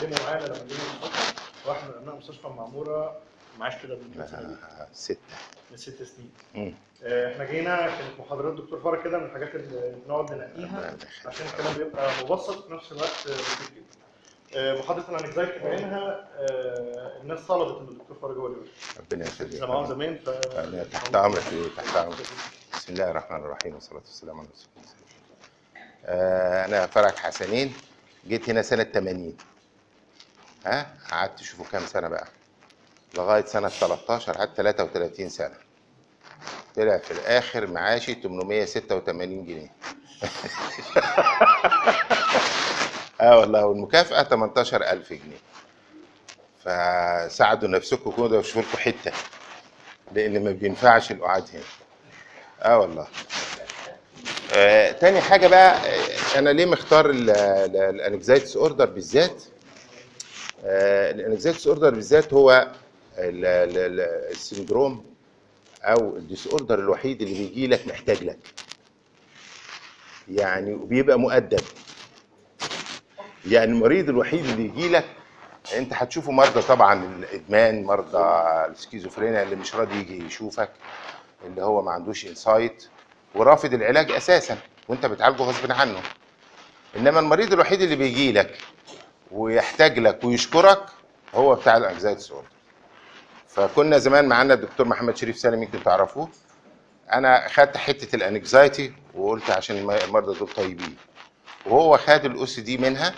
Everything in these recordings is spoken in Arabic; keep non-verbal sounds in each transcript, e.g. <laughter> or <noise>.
علموا معانا لما جينا المستشفى واحد من ابناء مستشفى المعموره معاش كده من كام سنه ستة من ست سنين. مم. آه، إحنا جينا كانت محاضرات دكتور فرج كده من الحاجات اللي بنقعد ننقيها عشان الكلام بيبقى مبسط في نفس الوقت بسيط جدا. آه، محاضرة الأنكزايتي بعينها آه، الناس طلبت إن الدكتور فرج هو اللي ربنا يخليك. إحنا معاهم زمان ف تحت أمرك إيه، تحت أمرك. بسم الله الرحمن الرحيم والصلاة والسلام على رسول الله. أنا فرج حسنين جيت هنا سنة 80 ها؟ قعدت شوفوا كام سنة بقى؟ لغاية سنة 13 قعدت 33 سنة. طلع في الآخر معاشي 886 جنيه. <laughs> آه والله والمكافأة 18000 جنيه. فساعدوا نفسكم كده وشوفوا لكم حتة لأن ما بينفعش القعاد هنا. آه والله. آه تاني حاجة بقى آه أنا ليه مختار ال anxiety disorder بالذات؟ آه ال anxiety disorder بالذات هو ال- ال- ال- ال syndrome أو ال disorder الوحيد اللي بيجي لك محتاج لك. يعني وبيبقى مؤدب. يعني المريض الوحيد اللي يجي لك أنت هتشوفوا مرضى طبعا الإدمان مرضى السكيزوفرينيا اللي مش راضي يجي يشوفك اللي هو ما عندوش insight ورافض العلاج أساسا وأنت بتعالجه غصب عنه. إنما المريض الوحيد اللي بيجي لك ويحتاج لك ويشكرك هو بتاع ال anxiety disorder فكنا زمان معانا الدكتور محمد شريف سالم يمكن تعرفوه. أنا خدت حتة ال anxiety وقلت عشان الم- المرضى دول طيبين. وهو خد ال OCD منها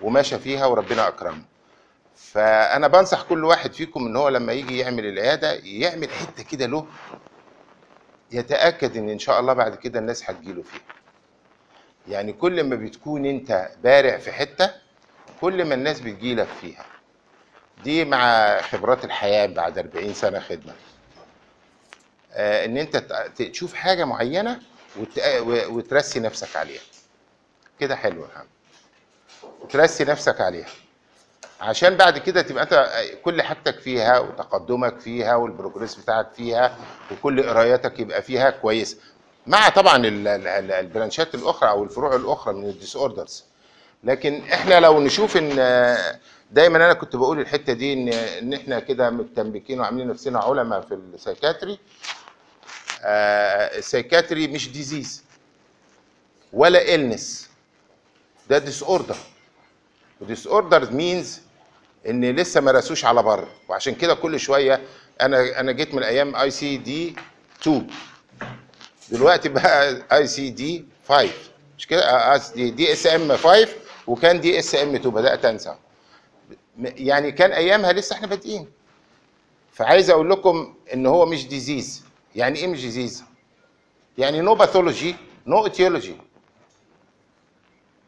وماشى فيها وربنا أكرمه. فأنا بنصح كل واحد فيكم إن هو لما يجي يعمل العيادة يعمل حتة كده له يتأكد إن إن شاء الله بعد كده الناس هتجيله فيها. يعني كل ما بتكون أنت بارع في حتة كل ما الناس بتجيلك فيها. دي مع خبرات الحياة بعد 40 سنة خدمة. آه إن أنت تشوف حاجة معينة وترسي نفسك عليها. كده حلو يا محمد. وترسي نفسك عليها. عشان بعد كده تبقى أنت كل حاجتك فيها وتقدمك فيها وال progress بتاعك فيها وكل قراياتك يبقى فيها كويس. مع طبعا ال- ال- ال- ال branch ات الأخرى أو الفروع الأخرى من ال disorders. لكن إحنا لو نشوف إن دايما أنا كنت بقول الحتة دي إن إن إحنا كده متنبكين وعاملين نفسنا علماء في ال psychiatry آه، ال psychiatry مش disease ولا illness ده disorder و disorder means إن لسه ما راسوش على بر. وعشان كده كل شوية أنا أنا جيت من أيام ICD 2 دلوقتي بقى ICD 5 مش كده؟ DSM 5 وكان DSM 2 بدأت أنسى. يعني كان أيامها لسه إحنا بادئين. فعايز أقول لكم إن هو مش disease يعني إيه مش disease يعني no pathology no etiology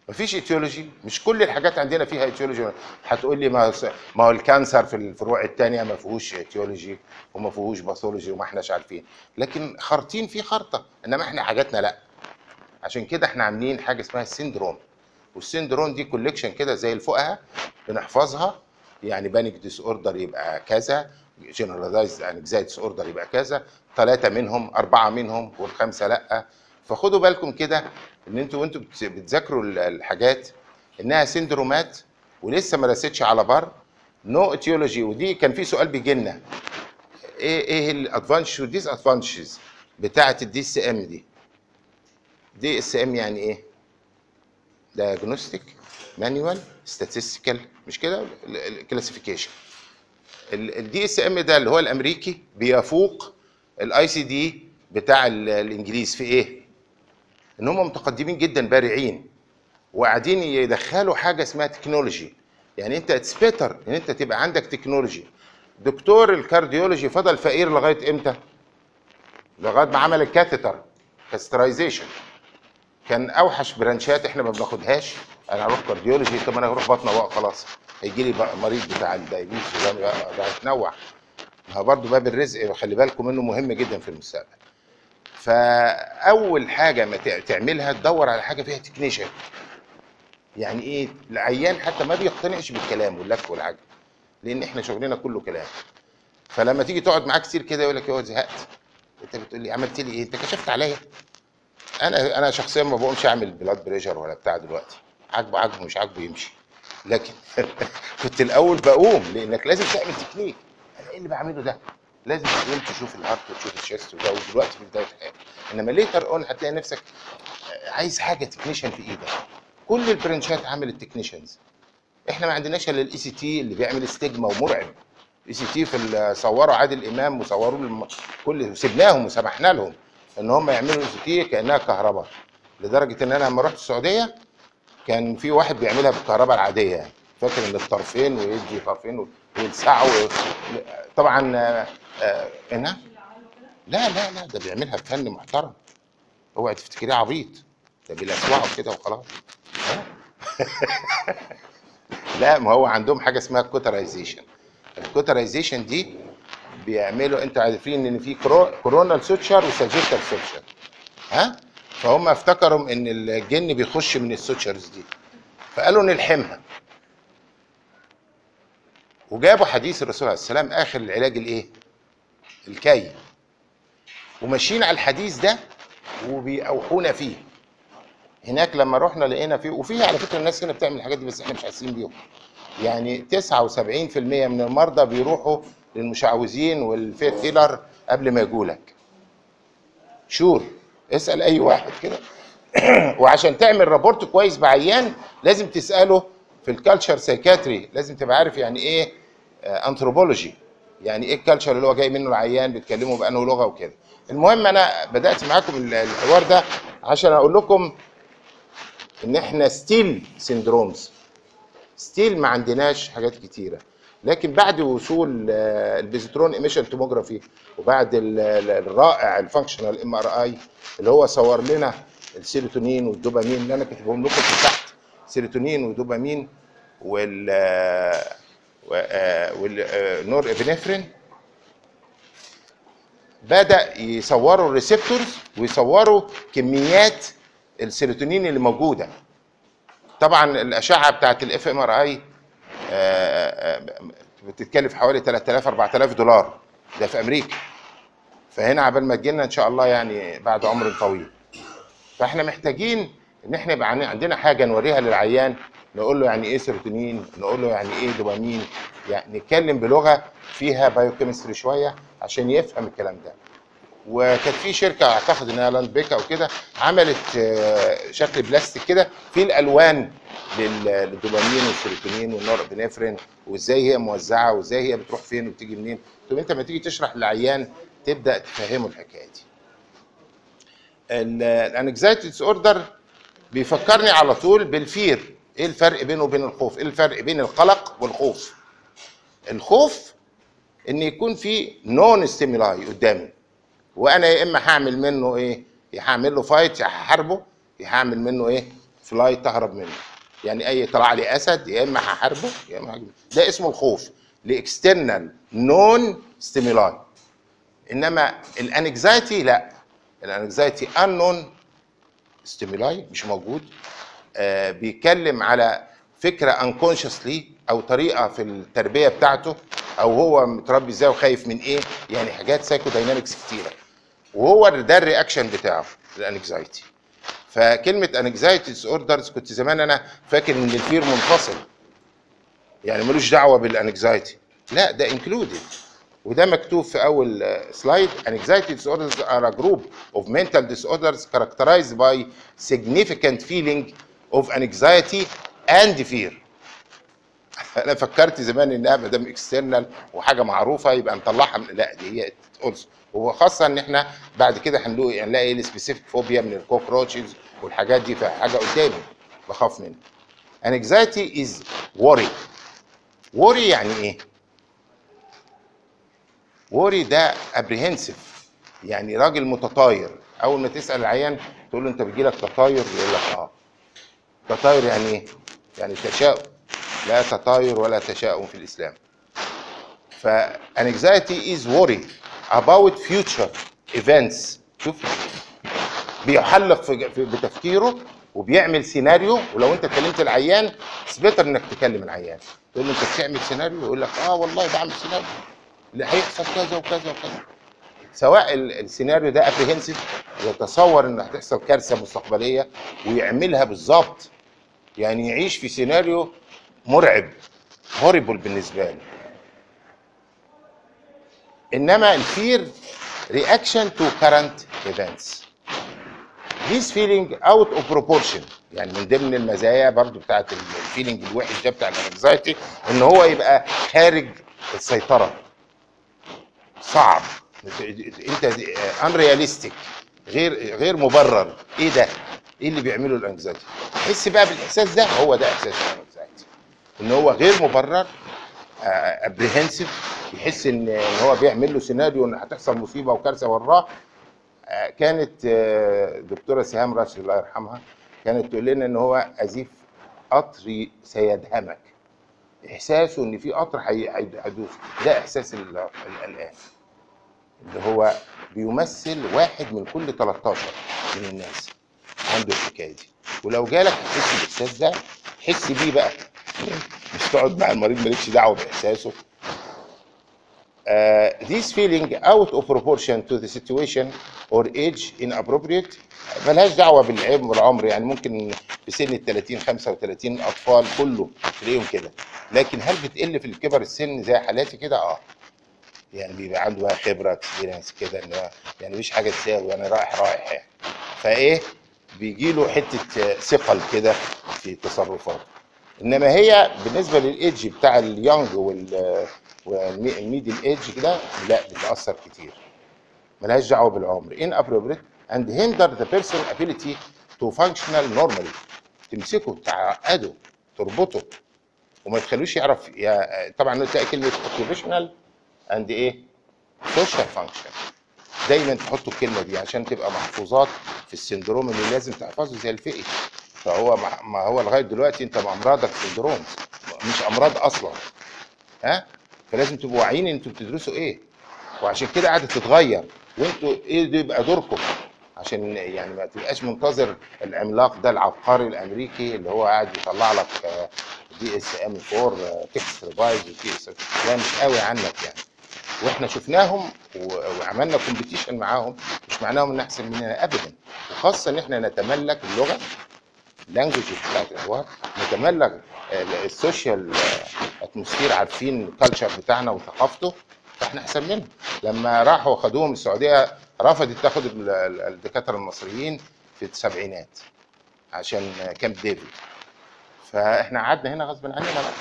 مفيش etiology مش كل الحاجات عندنا فيها etiology هتقول لي ما ما هو ال cancer في الفروع الثانية ما فيهوش etiology وما فيهوش pathology وما إحناش عارفين. لكن خارطين فيه خرطه إنما إحنا حاجاتنا لأ. عشان كده إحنا عاملين حاجة اسمها ال syndrome وال syndrome دي collection كده زي الفقهاء بنحفظها. يعني panic disorder يبقى كذا generalized anxiety disorder يبقى كذا. ثلاثة منهم أربعة منهم والخمسة لأ. فخدوا بالكم كده إن أنتوا وانتوا بت- بتذاكروا ال- الحاجات إنها syndrome ات ولسه ما رستش على بر. no etiology ودي كان في سؤال بيجي لنا إيه إيه ال advantage و disadvantages بتاعة ال DSM دي؟ DSM يعني إيه؟ Diagnostic manual statistical مش كده؟ classification ال DSM ده اللي هو الأمريكي بيفوق ال ICD بتاع ال- الإنجليز. في إيه؟ إن هم متقدمين جدا بارعين وقاعدين يدخلوا حاجة اسمها technology يعني أنت it's better إن أنت تبقى عندك technology دكتور ال cardiology فضل فقير لغاية إمتى؟ لغاية ما عمل ال catheter catheterization كان أوحش branch ات إحنا ما بناخدهاش. أنا هروح cardiology طب أنا هروح بطنة بقى خلاص. هيجي لي بقى مريض بتاع ال diabetes ده هتنوع ما برضه باب الرزق خلي بالكم منه مهم جدا في المستقبل. فأول حاجة ما تع- تعملها تدور على حاجة فيها تكنيشن يعني إيه؟ العيان حتى ما بيقتنعش بالكلام واللت والعجن لأن إحنا شغلنا كله كلام. فلما تيجي تقعد معاه كتير كده يقول لك يا زهقت أنت بتقول لي عملت لي إيه؟ أنت كشفت عليا. أنا أنا شخصيا ما بقومش أعمل blood pressure ولا بتاع دلوقتي. عاجبه عاجبه مش عاجبه يمشي. لكن <laughs> كنت الأول بقوم لأنك لازم تعمل تكنيك أنا إيه اللي بعمله ده؟ لازم تقوم تشوف ال heart وتشوف ال chest وده ودلوقتي في بدايه حياتك إنما later on هتلاقي نفسك عايز حاجة تكنيشن في إيدك. كل ال branch ات عملت techniques إحنا ما عندناش إلا ال ECT اللي بيعمل stigma ومرعب. ال ECT في صوروا عادل إمام وصوروا. كل سيبناهم وسمحنا لهم. إن هم يعملوا ECT كأنها كهرباء لدرجة إن أنا لما رحت السعودية كان في واحد بيعملها بالكهرباء العادية يعني فاكر إن الطرفين ويدي طرفين ويلسعوا. طبعا آه، آه، هنا لا لا لا ده بيعملها بفن محترم اوعي تفتكريه عبيط ده بيلسوعوا كده وخلاص؟ <laughs> لا ما هو عندهم حاجة اسمها cauterization ال cauterization دي بيعملوا أنتوا عارفين ان في coronal suture و sagittal suture. ها؟ فهم افتكروا ان الجن بيخش من ال sutures دي. فقالوا نلحمها. وجابوا حديث الرسول عليه السلام آخر العلاج الإيه؟ الكي. وماشيين على الحديث ده وبيأوحونا فيه. هناك لما رحنا لقينا فيه وفيه على فكرة الناس هنا بتعمل الحاجات دي بس إحنا مش حاسين بيهم. يعني 79% من المرضى بيروحوا للمشعوذين وال faith healer قبل ما يجولك. sure اسأل أي واحد كده. <clears throat> وعشان تعمل rapport كويس بعيان لازم تسأله في ال culture psychiatry لازم تبقى عارف يعني إيه انثروبولوجي يعني إيه ال culture اللي هو جاي منه العيان بيتكلموا بأنه لغة وكده. المهم أنا بدأت معاكم ال- الحوار ده عشان أقول لكم إن إحنا still syndromes still ما عندناش حاجات كتيرة. لكن بعد وصول آه، ال positron emission tomography وبعد ال- ال- الرائع ال functional MRI اللي هو صور لنا السيروتونين والدوبامين اللي أنا كاتبهم لكم في تحت سيروتونين ودوبامين وال آه، آه، والنورابنفرين بدأ يصوروا ال receptors ويصوروا كميات السيروتونين اللي موجودة. طبعا الأشعة بتاعت ال fMRI بتتكلف حوالي 3000 4000 دولار. ده في أمريكا. فهنا عبال ما تجيلنا إن شاء الله يعني بعد عمر طويل. فإحنا محتاجين إن إحنا يبقى عن- عندنا حاجة نوريها للعيان نقول له يعني إيه سيروتونين نقول له يعني إيه دوبامين. يعني نتكلم بلغة فيها biochemistry شوية عشان يفهم الكلام ده. وكانت في شركة أعتقد إنها لاند بيك أو كده عملت آه، شكل بلاستيك كده فيه الألوان لل- للدوبامين والسيروتونين والنورابينفرين وإزاي هي موزعة وإزاي هي بتروح فين وبتيجي منين. طب أنت لما تيجي تشرح للعيان تبدأ تفهمه الحكاية دي. ال anxiety disorder بيفكرني على طول بال fear. إيه الفرق بينه وبين الخوف؟ إيه الفرق بين القلق والخوف؟ الخوف إن يكون في known stimuli قدامي. وأنا يا اما هعمل منه إيه؟ يا هعمل له fight يا هحاربه يا هعمل منه إيه؟ flight تهرب منه. يعني إيه؟ طلع لي اسد يا اما هحاربه يا اما هجيب. ده اسمه الخوف. ل external known stimuli انما ال anxiety لا. ال anxiety unknown stimuli مش موجود. آه بيتكلم على فكرة unconsciously أو طريقة في التربية بتاعته أو هو متربي إزاي وخايف من إيه؟ يعني حاجات psychodynamics كتيرة. وهو ده ال reaction بتاعه ال anxiety. فكلمة anxiety disorders كنت زمان أنا فاكر إن ال fear منفصل. يعني ملوش دعوة بال anxiety لا ده included وده مكتوب في أول slide anxiety disorders are a group of mental disorders characterized by significant feeling of anxiety and fear. أنا فكرت زمان إنها ما دام external وحاجة معروفة يبقى نطلعها من لا دي هي also وخاصة إن إحنا بعد كده هنلاقي هنلاقي ال specific phobia من ال cockroaches والحاجات دي فحاجة قدامي بخاف منها. anxiety is worry. worry يعني إيه؟ worry ده apprehensive. يعني راجل متطاير. أول ما تسأل العيان تقول له أنت بيجيلك تطاير؟ يقول لك آه. تطاير يعني إيه؟ يعني تشاؤم. لا تطاير ولا تشاؤم في الإسلام. ف anxiety is worry about future events. شوف بيحلق في بتفكيره وبيعمل سيناريو ولو أنت كلمت العيان بيتر إنك تكلم العيان. تقول له أنت بتعمل سيناريو يقول لك آه والله بعمل سيناريو اللي هيحصل كذا وكذا وكذا. سواء ال- السيناريو ده apprehensive يتصور ان هتحصل كارثة مستقبلية ويعملها بالظبط يعني يعيش في سيناريو مرعب horrible بالنسبة له إنما ال fear reaction to current events. This feeling out of proportion. يعني من ضمن المزايا برضو بتاعت ال feeling الوحش ده بتاع ال anxiety إن هو يبقى خارج السيطرة. صعب. أنت unrealistic غير غير مبرر. إيه ده؟ إيه اللي بيعمله ال anxiety حس بقى بالإحساس ده؟ هو ده إحساس. إن هو غير مبرر ابريهنسيف يحس إن هو بيعمل له سيناريو إن هتحصل مصيبة وكارثة وراه. آه، كانت آه، دكتورة سهام راشد الله يرحمها كانت تقول لنا إن هو أزيف قطر سيدهمك. احساسه إن في قطر هي- هي- هيدوس. ده إحساس ال- القلقان اللي هو بيمثل واحد من كل 13 من الناس. عنده الحكاية دي. ولو جالك تحس بالإحساس ده حس بيه بقى. مش تقعد مع المريض مالكش دعوة بإحساسه. Uh, this feeling out of proportion to the situation or age inappropriate ملهاش دعوة بالعيب والعمر يعني ممكن في سن ال 30 35 أطفال كله تلاقيهم كده. لكن هل بتقل في الكبر السن زي حالاتي كده؟ آه. يعني بيبقى عنده بقى خبرة اكسبيرينس كده إن يعني مفيش حاجة تساوي أنا رايح رايح يعني. فإيه؟ بيجي له حتة ثقل كده في تصرفاته. إنما هي بالنسبة للإيدج بتاع اليونج وال والميدل إيدج كده لا بتأثر كتير. ملهاش دعوة بالعمر. inappropriate and hinder the person ability to functional normally. تمسكه تعقده تربطه. وما تخلوش يعرف يا طبعا تلاقي كلمة occupational and إيه؟ social function. دايما تحطوا الكلمة دي عشان تبقى محفوظات في السندروم اللي لازم تحفظه زي الفقي فهو ما هو لغاية دلوقتي انت امراضك سندروم مش أمراض أصلا. ها؟ فلازم تبقوا واعيين أنتوا بتدرسوا إيه. وعشان كده قاعدة تتغير. وانتوا إيه ده يبقى دوركم؟ عشان يعني ما تبقاش منتظر العملاق ده العبقري الأمريكي اللي هو قاعد يطلع لك دي اس ام 4 تكست ريفايز ودي اس ده مش قوي عنك يعني. وإحنا شفناهم وعملنا كومبيتيشن معاهم مش معناهم إن أحسن مننا ابدا. وخاصة إن إحنا نتملك اللغة اللانجوج بتاعت الحوار نتملك ال- السوشيال اتموسفير عارفين الكالتشر بتاعنا وثقافته فاحنا أحسن منهم لما راحوا خدوهم السعودية رفضت تاخد ال- ال- الدكاترة المصريين في السبعينات عشان كامب ديفيد. فاحنا قعدنا هنا غصب عننا بقى.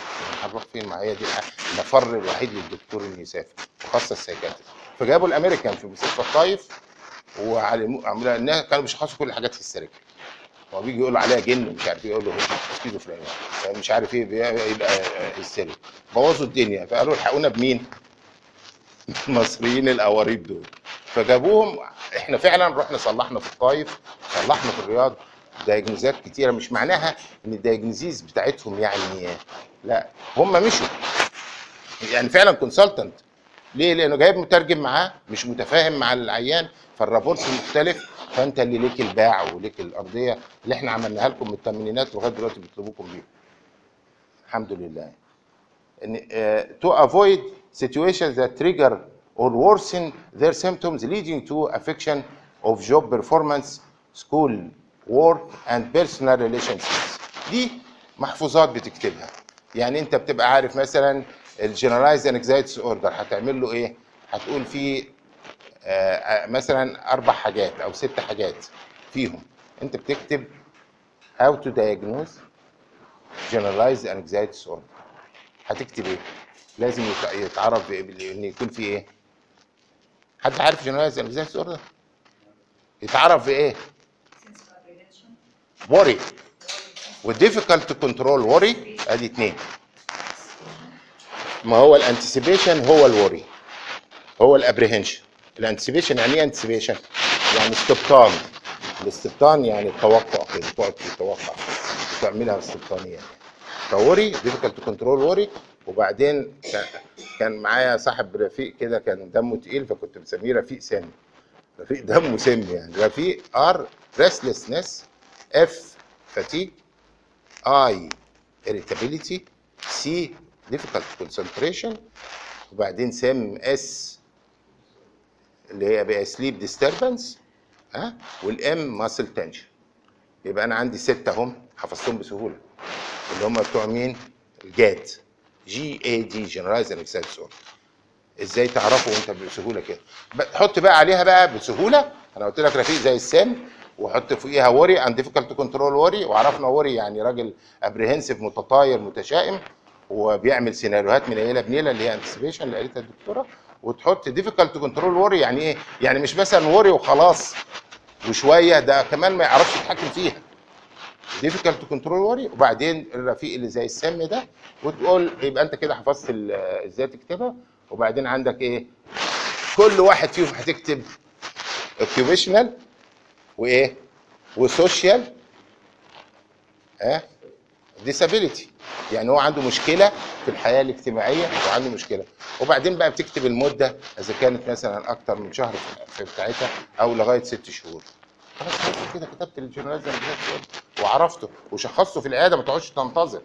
هنروح فين؟ ما هي دي المفر الوحيد للدكتور إنه يسافر وخاصه ال psychiatry فجابوا الأمريكان في مستشفى الطايف وعلموا كانوا بيشخصوا كل الحاجات hysterical. هو بيجي يقول عليها جن ومش عارف إيه يقول له سكيزوفرينيا مش عارف إيه يبقى hysteric بوظوا الدنيا. فقالوا الحقونا بمين؟ <laughs> المصريين القرايب دول. فجابوهم. إحنا فعلا رحنا صلحنا في الطايف صلحنا في الرياض. diagnosis ات كتيرة مش معناها إن ال diagnosis بتاعتهم يعني لا هم مشوا. يعني فعلا consultant ليه؟ لأنه جايب مترجم معاه مش متفاهم مع العيان فال rapport مختلف. فانت اللي ليك الباع وليك الأرضية اللي إحنا عملناها لكم من الثمانينات لغاية دلوقتي بيطلبوكم بيها. الحمد لله. إن uh, to avoid situations that trigger or worsen their symptoms leading to affection of job performance, school work and personal relationships. دي محفوظات بتكتبها. يعني انت بتبقى عارف مثلا ال generalized anxiety disorder هتعمل له إيه؟ هتقول فيه آه، مثلا أربع حاجات أو ست حاجات فيهم أنت بتكتب how to diagnose generalized anxiety disorder هتكتب إيه؟ لازم يت- يتعرف إن يكون في إيه؟ حد عارف generalized anxiety disorder؟ يتعرف بايه؟ worry و difficult to control worry آدي اتنين ما هو الانتسيبيشن هو الوري هو الابريهنشن الانتسيبيشن يعني إيه انتسيبيشن؟ يعني استبطان. الاستبطان يعني التوقع كده تقعد تتوقع وتعملها استبطانيه ف worry difficult control worry. وبعدين كان- كان معايا صاحب رفيق كده كان دمه تقيل فكنت مسميه رفيق سم. رفيق دمه سم يعني. رفيق R restlessness F fatigue I irritability. C difficult concentration. وبعدين سم S اللي هي بقى sleep disturbance ها؟ وال M muscle tension يبقى أنا عندي ستة هم حفظتهم بسهولة. اللي هم بتوع مين؟ ال GAD. G A D generalized anxiety disorder إزاي تعرفوا انت بسهولة كده؟ حط بقى عليها بقى بسهولة. أنا قلت لك رفيق زي السم وحط فوقيها worry and difficult control worry وعرفنا worry يعني راجل apprehensive متطاير متشائم. وبيعمل سيناريوهات من ليله بنيلة اللي هي anticipation اللي قالتها الدكتورة. وتحط difficult control worry يعني إيه؟ يعني مش مثلا worry وخلاص. وشوية ده كمان ما يعرفش يتحكم فيها. difficult control worry وبعدين الرفيق اللي زي السم ده وتقول يبقى أنت كده حفظت إزاي تكتبها. وبعدين عندك إيه؟ كل واحد فيهم هتكتب occupational وإيه؟ و social ها disability يعني هو عنده مشكلة في الحياة الاجتماعية وعنده مشكلة. وبعدين بقى بتكتب المدة إذا كانت مثلا أكتر من شهر في بتاعتها أو لغاية ست شهور. خلاص كده كتبت ال generalized وعرفته وشخصته في العيادة ما تقعدش تنتظر.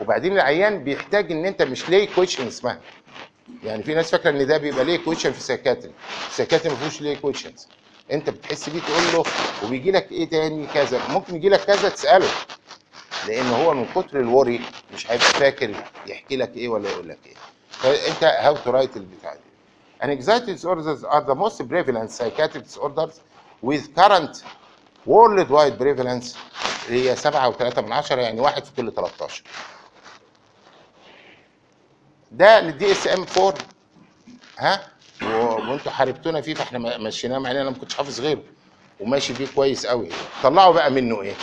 وبعدين العيان بيحتاج إن أنت مش leading question اسمها. يعني في ناس فاكرة إن ده بيبقى leading question في psychiatry ال psychiatry ما فيهوش leading questions أنت بتحس بيه تقول له وبيجي لك إيه تاني؟ كذا. ممكن يجي لك كذا تسأله. لأن هو من كتر ال worry مش هيبقى فاكر يحكي لك إيه ولا يقول لك إيه. فانت how to write البتاع دي. Anxiety disorders are the most prevalent psychiatric disorders with current worldwide prevalence. هي 7.3 من عشرة يعني واحد في كل 13 ده لل DSM 4 ها؟ وانتوا حاربتونا فيه فاحنا مشيناه مع ان أنا ما كنتش حافظ غيره. وماشي بيه كويس قوي. طلعوا بقى منه إيه؟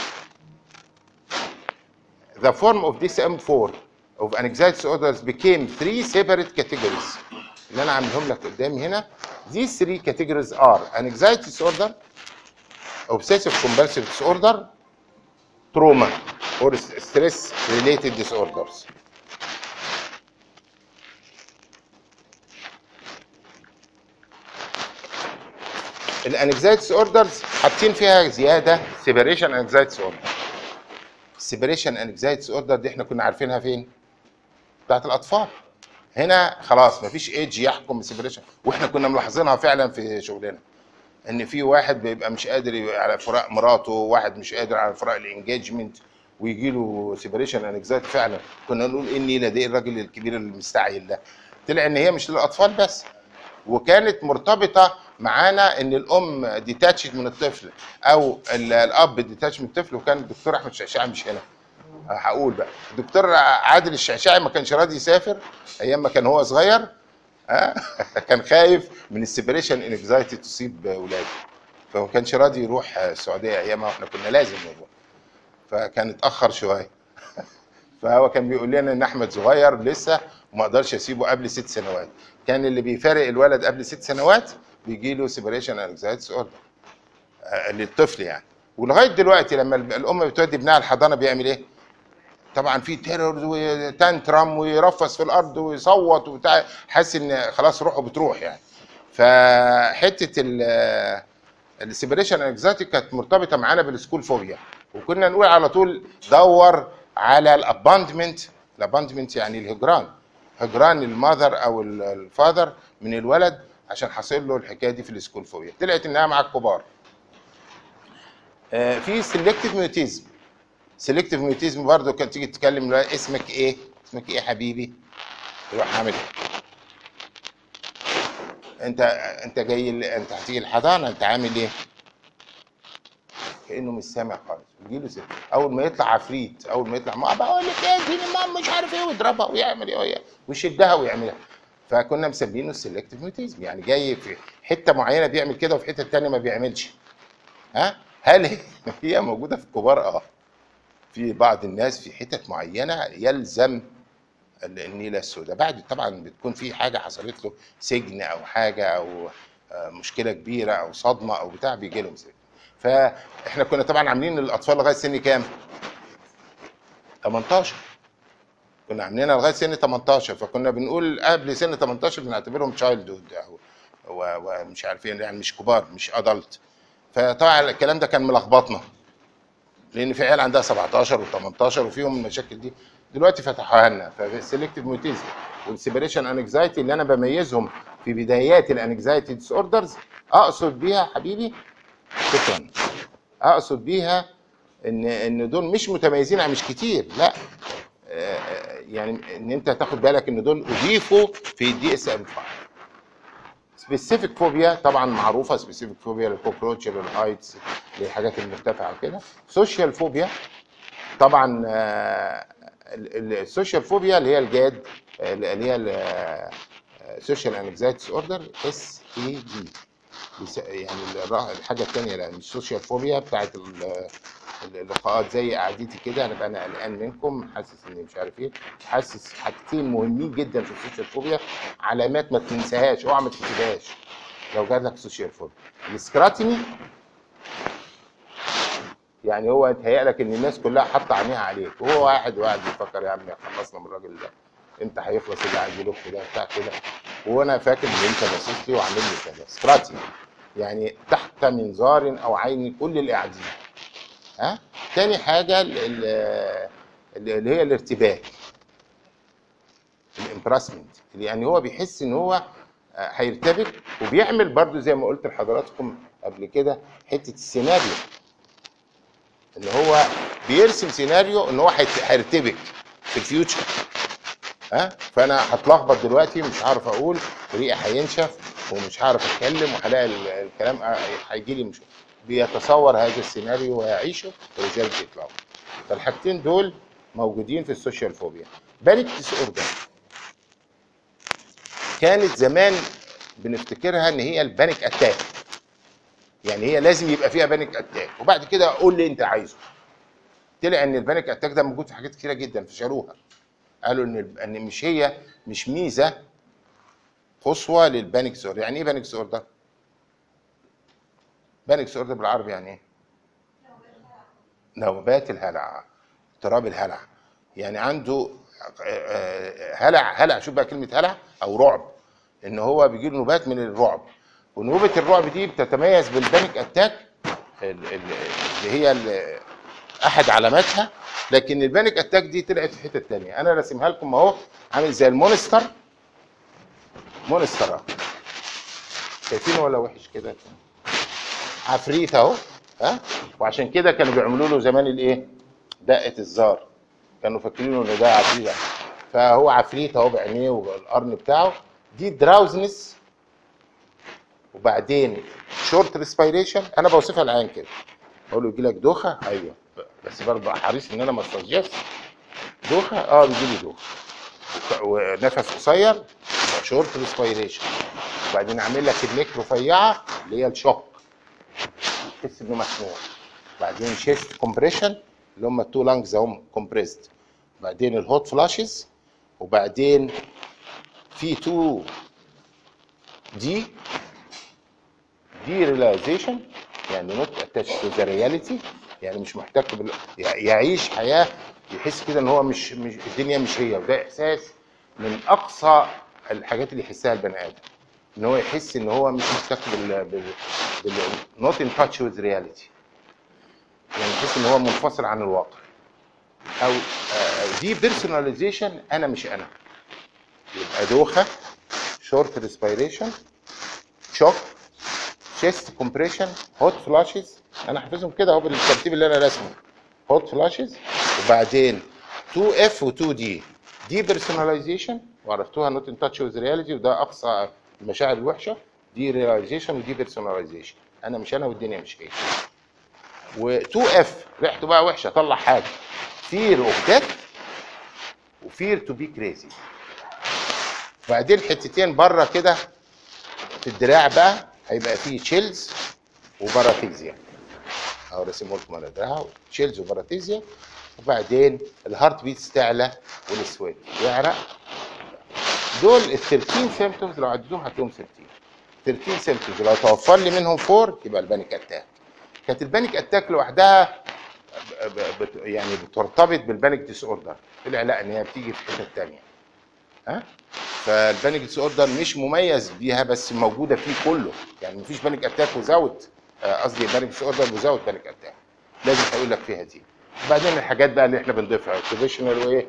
the form of DSM-4 of anxiety disorders became three separate categories اللي انا عاملهم لك قدامي هنا these three categories are anxiety disorder obsessive compulsive disorder trauma or stress related disorders الانكزايتي اوردرز حاطين فيها زياده سيبريشن انكزايتي اوردر ال separation anxiety disorder دي إحنا كنا عارفينها فين؟ بتاعت الأطفال. هنا خلاص مفيش age يحكم ال separation وإحنا كنا ملاحظينها فعلا في شغلنا. إن في واحد بيبقى مش قادر على فراق مراته واحد مش قادر على فراق ال engagement ويجي له separation anxiety فعلا. كنا نقول إيه النيله دي الراجل الكبير المستعجل ده. طلع إن هي مش للأطفال بس. وكانت مرتبطة معانا إن الأم detached من الطفل أو ال- الأب detached من الطفل وكان الدكتور أحمد شعشاعي مش هنا. هقول بقى. الدكتور عادل الشعشاعي ما كانش راضي يسافر أيام ما كان هو صغير ها <laughs> كان خايف من ال separation anxiety تصيب ولاده فما كانش راضي يروح السعودية ايامها وإحنا كنا لازم نروح. فكان اتأخر شوية. <laughs> فهو كان بيقول لنا إن أحمد صغير لسه وما أقدرش اسيبه قبل ست سنوات. كان اللي بيفارق الولد قبل ست سنوات بيجي له separation anxiety disorder للطفل يعني. ولغاية دلوقتي لما الأم بتودي ابنها الحضانة بيعمل إيه؟ طبعا في terror و tantrum ويرفس في الأرض ويصوت وبتاع حاسس إن خلاص روحه بتروح يعني. فحتة ال separation anxiety كانت مرتبطة معانا بال school phobia وكنا نقول على طول دور على ال abandonment ال abandonment يعني الهجران. هجران ال mother أو ال- ال father من الولد عشان حاصل له الحكاية دي في ال school phobia طلعت إنها مع الكبار. آه، في selective mutism selective mutism برضه كانت تيجي تتكلم اسمك إيه؟ اسمك إيه يا حبيبي؟ يروح عامل؟ أنت أنت جاي أنت هتيجي الحضانة أنت عامل إيه؟ كأنه مش سامع خالص. يجي له سكة. أول ما يطلع عفريت أول ما يطلع ما بقول لك إيه دي ماما مش عارف إيه ويضربها ويعمل إيه ويشدها ويعملها. فكنا مسمينه ال selective mutism يعني جاي في حتة معينة بيعمل كده وفي حتة تانية ما بيعملش. ها؟ هل <laughs> هي- موجودة في الكبار؟ آه. في بعض الناس في حتت معينة يلزم ال- النيلة السوداء. بعد طبعا بتكون في حاجة حصلت له سجن أو حاجة أو آه، مشكلة كبيرة أو صدمة أو بتاع بيجي لهم سجن. فإحنا كنا طبعا عاملين للاطفال لغاية سن كام؟ 18 كنا عاملينها لغاية سن 18 فكنا بنقول قبل سن 18 بنعتبرهم childhood أو و- ومش عارفين يعني مش كبار مش adult فطبعا الكلام ده كان ملخبطنا لأن في عيال عندها 17 و18 وفيهم المشاكل دي. دلوقتي فتحوها لنا فال selective mutism وال separation anxiety اللي أنا بميزهم في بدايات ال anxiety disorders أقصد بيها حبيبي شكرا. أقصد بيها ان إن دول مش متميزين عن مش كتير لا. آه، آه، يعني إن أنت تاخد بالك إن دول أضيفوا في ال DSM 5 specific phobia طبعا معروفة specific phobia لل cockroach لل heights للحاجات المرتفعة وكده. social phobia طبعا ال social phobia اللي هي ال GAD آه، اللي هي ال social anxiety disorder SAD يعني الحاجة الثانية ال social phobia بتاعت اللقاءات زي قعدتي كده أنا بقى أنا قلقان منكم حاسس إني مش عارف إيه حاسس حاجتين مهمين جدا في ال social phobia علامات ما تنساهاش أوعى ما تكتبهاش. لو جات لك social phobia. ال scrutiny؟ يعني هو يتهيأ لك إن الناس كلها حاطة عينيها عليك وهو واحد وقاعد بيفكر يا عم خلصنا من الراجل ده إمتى هيخلص اللي قاعد يلف ده بتاع كده؟ وأنا فاكر إن أنت باصص لي وعامل لي كده. scrutiny يعني تحت منظار أو عين كل اللي قاعدين ها؟ تاني حاجة ال- ال- اللي هي الارتباك. ال embarrassment يعني هو بيحس إن هو هيرتبك وبيعمل برضو زي ما قلت لحضراتكم قبل كده حتة السيناريو. إن هو بيرسم سيناريو إن هو هيرتبك في ال future. ها؟ فأنا هتلخبط دلوقتي مش عارف أقول ريقي هينشف ومش هعرف أتكلم وهلاقي ال- الكلام آه، هيجي لي مش بيتصور هذا السيناريو ويعيشه ولذلك بيطلعوا فالحاجتين دول موجودين في ال social phobia. panic disorder. كانت زمان بنفتكرها إن هي ال panic attack. يعني هي لازم يبقى فيها panic attack. وبعد كده قول لي أنت عايزه. طلع إن ال panic attack ده موجود في حاجات كتيرة جدا فشالوها قالوا إن إن مش هي مش ميزة قصوى لل panic disorder يعني إيه panic disorder panic disorder بالعربي يعني إيه؟ نوبات الهلع اضطراب الهلع. يعني عنده آه، آه، هلع هلع شوف بقى كلمة هلع أو رعب إن هو بيجي له نوبات من الرعب. ونوبة الرعب دي بتتميز بال panic attack ال- ال- اللي هي ال- أحد علاماتها لكن ال panic attack دي طلعت في حتة تانية. أنا راسمها لكم أهو عامل زي ال monster. monster شايفينه ولا وحش كده؟ عفريت اهو ها؟ وعشان كده كانوا بيعملوا له زمان الإيه؟ دقة الزار كانوا فاكرينه ان ده عفريت. فهو عفريت اهو بعينيه والقرن بتاعه. دي drowsiness. وبعدين short respiration أنا بوصفها العين كده. بقول له يجي لك دوخة؟ أيوه. بس برضه حريص إن أنا ما استعجلش دوخة؟ آه بيجي لي دوخة. ونفس قصير. short respiration وبعدين أعمل لك ال neck رفيعه اللي هي ال choke. تحس إنه مسموع بعدين chest compression اللي هم ال two lungs هم compressed بعدين ال hot flushes وبعدين في two D derealization يعني not attached to the reality يعني مش محتك بال... يع- يعيش حياة يحس كده إن هو مش مش الدنيا مش هي. وده إحساس من أقصى الحاجات اللي يحسها البني آدم. إن هو يحس إن هو مش محتك بال بال, بال... not in touch with reality يعني يحس إن هو منفصل عن الواقع. أو آه، depersonalization أنا مش أنا. يبقى دوخة short respiration choke chest compression hot flushes أنا حافظهم كده أهو بالترتيب اللي أنا راسمه. hot flushes وبعدين 2 F و 2 D depersonalization وعرفتوها not in touch with reality وده أقصى المشاعر الوحشه derealization و depersonalization أنا مش أنا والدنيا مش هي و2 F ريحته بقى وحشة طلع حاجة. fear of death و fear to be crazy وبعدين حتتين بره كده في الدراع بقى هيبقى فيه chills و paresthesia أو رسمه لكم على دراعها chills و paresthesia وبعدين ال heart beats تعلى وال sweat يعرق. دول ال 13 symptoms لو عديتهم هتلاقيهم 13 13 symptoms لو توفر لي منهم four يبقى ال panic attack. كانت ال panic attack لوحدها يعني بترتبط بال panic disorder طلع لا إن هي بتيجي في حتة ثانية ها؟ فال panic disorder مش مميز بيها بس موجودة فيه كله. يعني مفيش panic attack without قصدي panic disorder without panic attack. لازم هقول لك فيها دي. بعدين الحاجات بقى اللي إحنا بنضيفها occupational وايه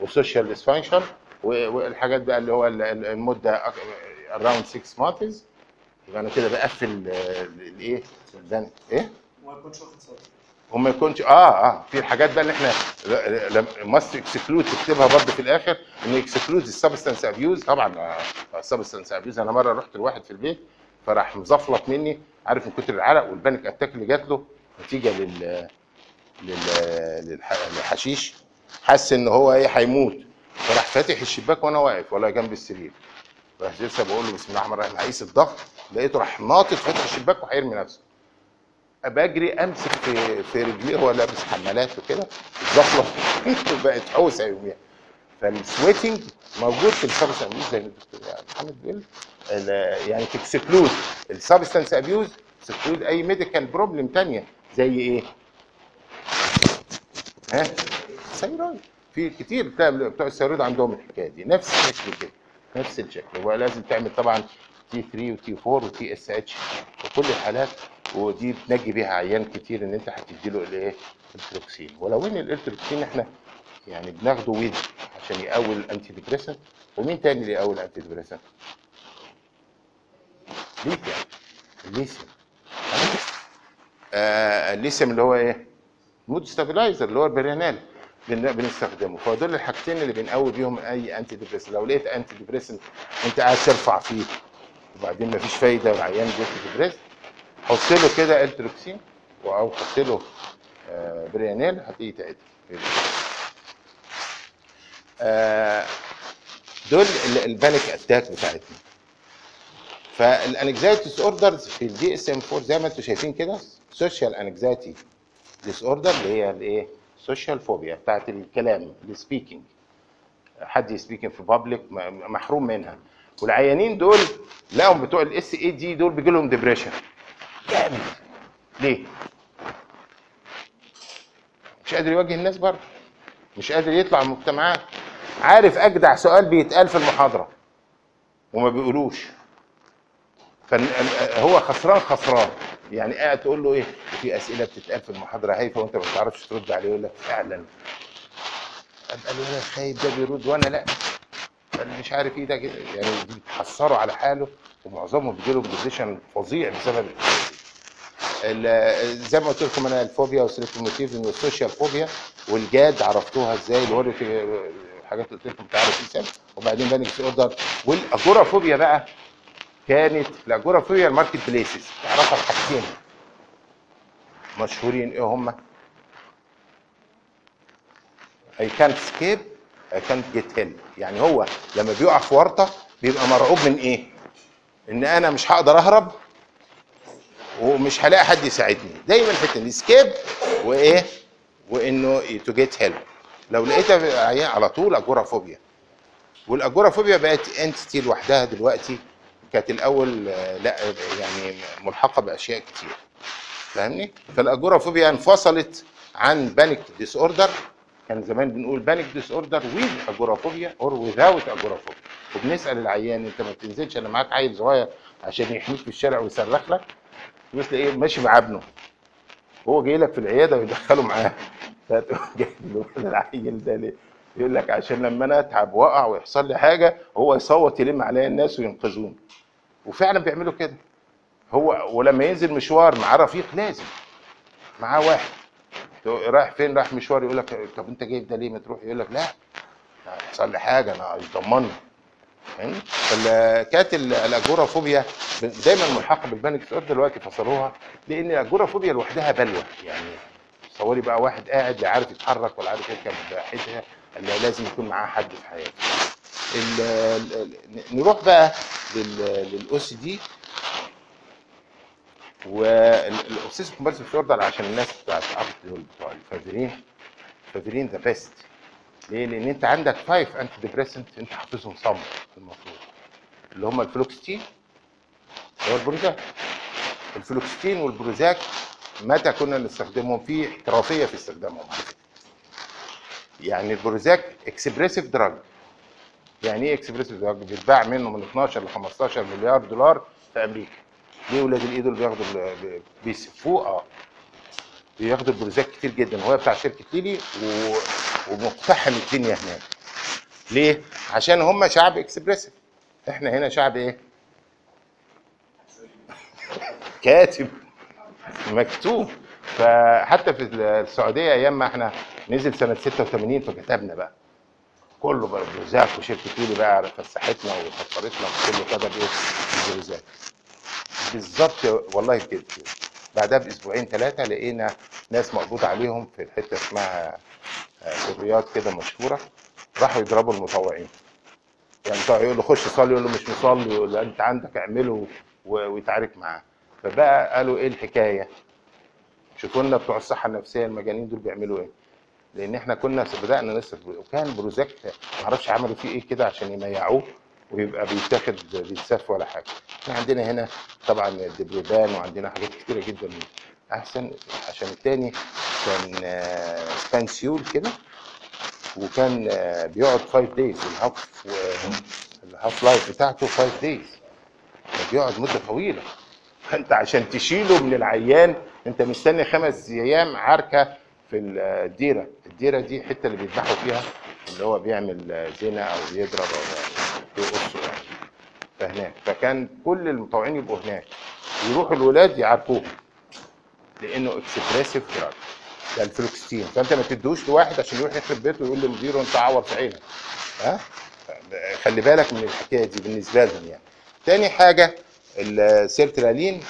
و social dysfunction والحاجات بقى اللي هو ال- ال- المدة around 6 months يبقى أنا كده بقفل آه، الايه البن- إيه؟ وما يكونش واخد صوت. وما يكونش آه آه في الحاجات بقى اللي إحنا must exclude تكتبها برضه في الآخر إن exclude ال substance abuse طبعا ال substance abuse أنا مرة رحت لواحد في البيت فراح مزفلط مني عارف من كتر العرق وال panic attack اللي جات له نتيجة لل لل للح- للحشيش. حس إن هو إيه؟ هيموت. فراح فاتح الشباك وأنا واقف ولا جنب السرير. راح لسه بقول له بسم الله الرحمن الرحيم هقيس الضغط. لقيته راح ناطط فاتح الشباك وهيرمي نفسه. بجري أمسك في في رجليه هو لابس حمالات وكده. اتزفلط بقت حوسه يوميها فال sweating موجود في ال substance abuse زي ما الدكتور محمد بيقول يعني ت exclude ال substance abuse ت exclude أي medical problem تانية. زي إيه؟ ها؟ thyroid في كتير بتوع ال thyroid عندهم الحكاية دي. نفس الشكل كده. نفس الشكل. هو لازم تعمل طبعا T 3 و T 4 و TSH في كل الحالات ودي بتنجي بيها عيان كتير إن أنت هتدي له الايه؟ Eltroxin. ولو إن ال Eltroxin إحنا يعني بناخده with عشان يقوي ال antidepressant ومين تاني اللي يقوي ال antidepressant؟ ليثيوم. الليثيوم آه الليثيوم اللي هو إيه؟ mood stabilizer اللي هو ال Prianil بن- بنستخدمه. فدول الحاجتين اللي بنقوي بيهم أي antidepressant لو لقيت antidepressant أنت قاعد ترفع فيه وبعدين مفيش فايدة والعيان بياخد depress حط له كده Eltroxin أو حط له آه، Prianil هتلاقيه تعدل آه، دول ال- ال panic attack بتاعتنا. فال anxiety disorders في ال DSM 4 زي ما أنتم شايفين كده social anxiety disorder اللي هي الإيه؟ social phobia بتاعت الكلام ال speaking حد speaking في public محروم منها. والعيانين دول لقوا بتوع ال SAD دول بيجي لهم depression جامد ليه؟ مش قادر يواجه الناس برضه. مش قادر يطلع المجتمعات عارف أجدع سؤال بيتقال في المحاضرة وما بيقولوش. فهو خسران خسران. يعني قاعد تقول له إيه؟ في أسئلة بتتقال في المحاضرة هايفة وأنت ما بتعرفش ترد عليه يقول لك فعلا ابقى الولد خايب ده بيرد وأنا لأ. أنا مش عارف إيه ده كده. يعني بيتحسروا على حاله ومعظمهم بيجيلهم depression فظيع بسبب زي ما قلت لكم أنا الفوبيا والسيلكتوموتيف والسوشيال فوبيا والجاد عرفتوها إزاي اللي هو في حاجات قلت لكم تعرف انسان وبعدين panic disorder وال agoraphobia بقى. كانت ال agoraphobia ال market places. تعرفها بحاجتين مشهورين إيه هم؟ I can't escape I can't get help. يعني هو لما بيقع في ورطة بيبقى مرعوب من إيه؟ إن أنا مش هقدر أهرب ومش هلاقي حد يساعدني. دايما حتة ال escape وإيه؟ وإنه to get help لو لقيتها على طول agoraphobia وال agoraphobia بقت entity لوحدها دلوقتي. كانت الأول لا يعني ملحقة بأشياء كتير. فاهمني؟ فال agoraphobia انفصلت عن panic disorder كان زمان بنقول panic disorder with agoraphobia or without agoraphobia وبنسأل العيان أنت ما بتنزلش الا معاك عيل صغير عشان يحميك في الشارع ويصرخ لك. تبص تلاقيه ماشي مع ابنه. هو جاي لك في العيادة ويدخله معاه. <laughs> فتقوم جايب له العيل ده ليه؟ يقول لك عشان لما أنا اتعب واقع ويحصل لي حاجة هو يصوت يلم عليا الناس وينقذوني. وفعلا بيعملوا كده. هو ولما ينزل مشوار معاه رفيق لازم. معاه واحد. رايح فين؟ رايح مشوار يقول لك طب انت جايب ده ليه ما تروح؟ يقول لك لا. هيحصل لي حاجة أنا عايز ضمني فاهمني؟ فكانت ال- الأجورافوبيا دايما ملحقة بالبانيك دلوقتي فصلوها لأن الأجورافوبيا لوحدها بلوى. يعني تصوري بقى واحد قاعد لا عارف يتحرك ولا عارف يركب حتة اللي لازم يكون معاه حد في حياته. نروح بقى لل OCD وال obsessive compulsive disorder عشان الناس بتاعت عبد بتوع ال Faverin Faverin the best ليه؟ لأن أنت عندك five antidepressant أنت حافظهم صم المفروض اللي هم الفلوكستين اللي هو ال Prozac ال fluoxetine وال Prozac متى كنا نستخدمهم في احترافية في استخدامهم على فكرة. يعني ال Prozac expressive drug. يعني إيه expressive drug؟ بيتباع منه من 12 ل 15 مليار دولار في أمريكا. ليه ولاد الايه دول بياخدوا بيسفوه آه. بياخدوا ال Prozac كتير جدا. هو بتاع شركة Lilly و... ومقتحم الدنيا هناك. ليه؟ عشان هم شعب expressive. إحنا هنا شعب إيه؟ <laughs> كاتب. مكتوب. فحتى في السعودية أيام ما إحنا نزل سنة 86 فكتبنا بقى. كله بقى بلوزات وشركة يولي بقى فسحتنا وفطرتنا وكله كتب إيه؟ بلوزات بالظبط والله كده. بعدها بأسبوعين ثلاثة لقينا ناس مقبوض عليهم في الحته اسمها آه، في الرياض كده مشهورة. راحوا يضربوا المطوعين. يعني يقول له خش صلي يقول له مش مصلي يقول له انت عندك اعمله ويتعارك معاه. فبقى قالوا إيه الحكاية؟ شوفوا لنا بتوع الصحة النفسية المجانين دول بيعملوا إيه؟ لأن إحنا كنا بدأنا نصرف وكان Prozac ما أعرفش عملوا فيه إيه كده عشان يميعوه ويبقى بيتاخد بيتسف ولا حاجة. إحنا عندنا هنا طبعا ال Depreban وعندنا حاجات كتيرة جدا أحسن عشان التاني كان آه، spansule كده وكان آه، بيقعد 5 days ال half ال half life بتاعته 5 days بيقعد مدة طويلة. فأنت عشان تشيله من العيان أنت مستني خمس أيام عركة في الديرة. الديرة دي الحتة اللي بيذبحوا فيها اللي هو بيعمل زنا أو بيضرب أو يقصوا يعني. فهناك. فكان كل المطوعين يبقوا هناك. يروحوا الولاد يعاركوهم لأنه aggressive drug ده الفلوكستين. فأنت ما تدوش لواحد عشان يروح يخرب بيته ويقول لمديره انت عور في عينك. ها؟ خلي بالك من الحكاية دي بالنسبة لهم يعني. تاني حاجة السيرترالين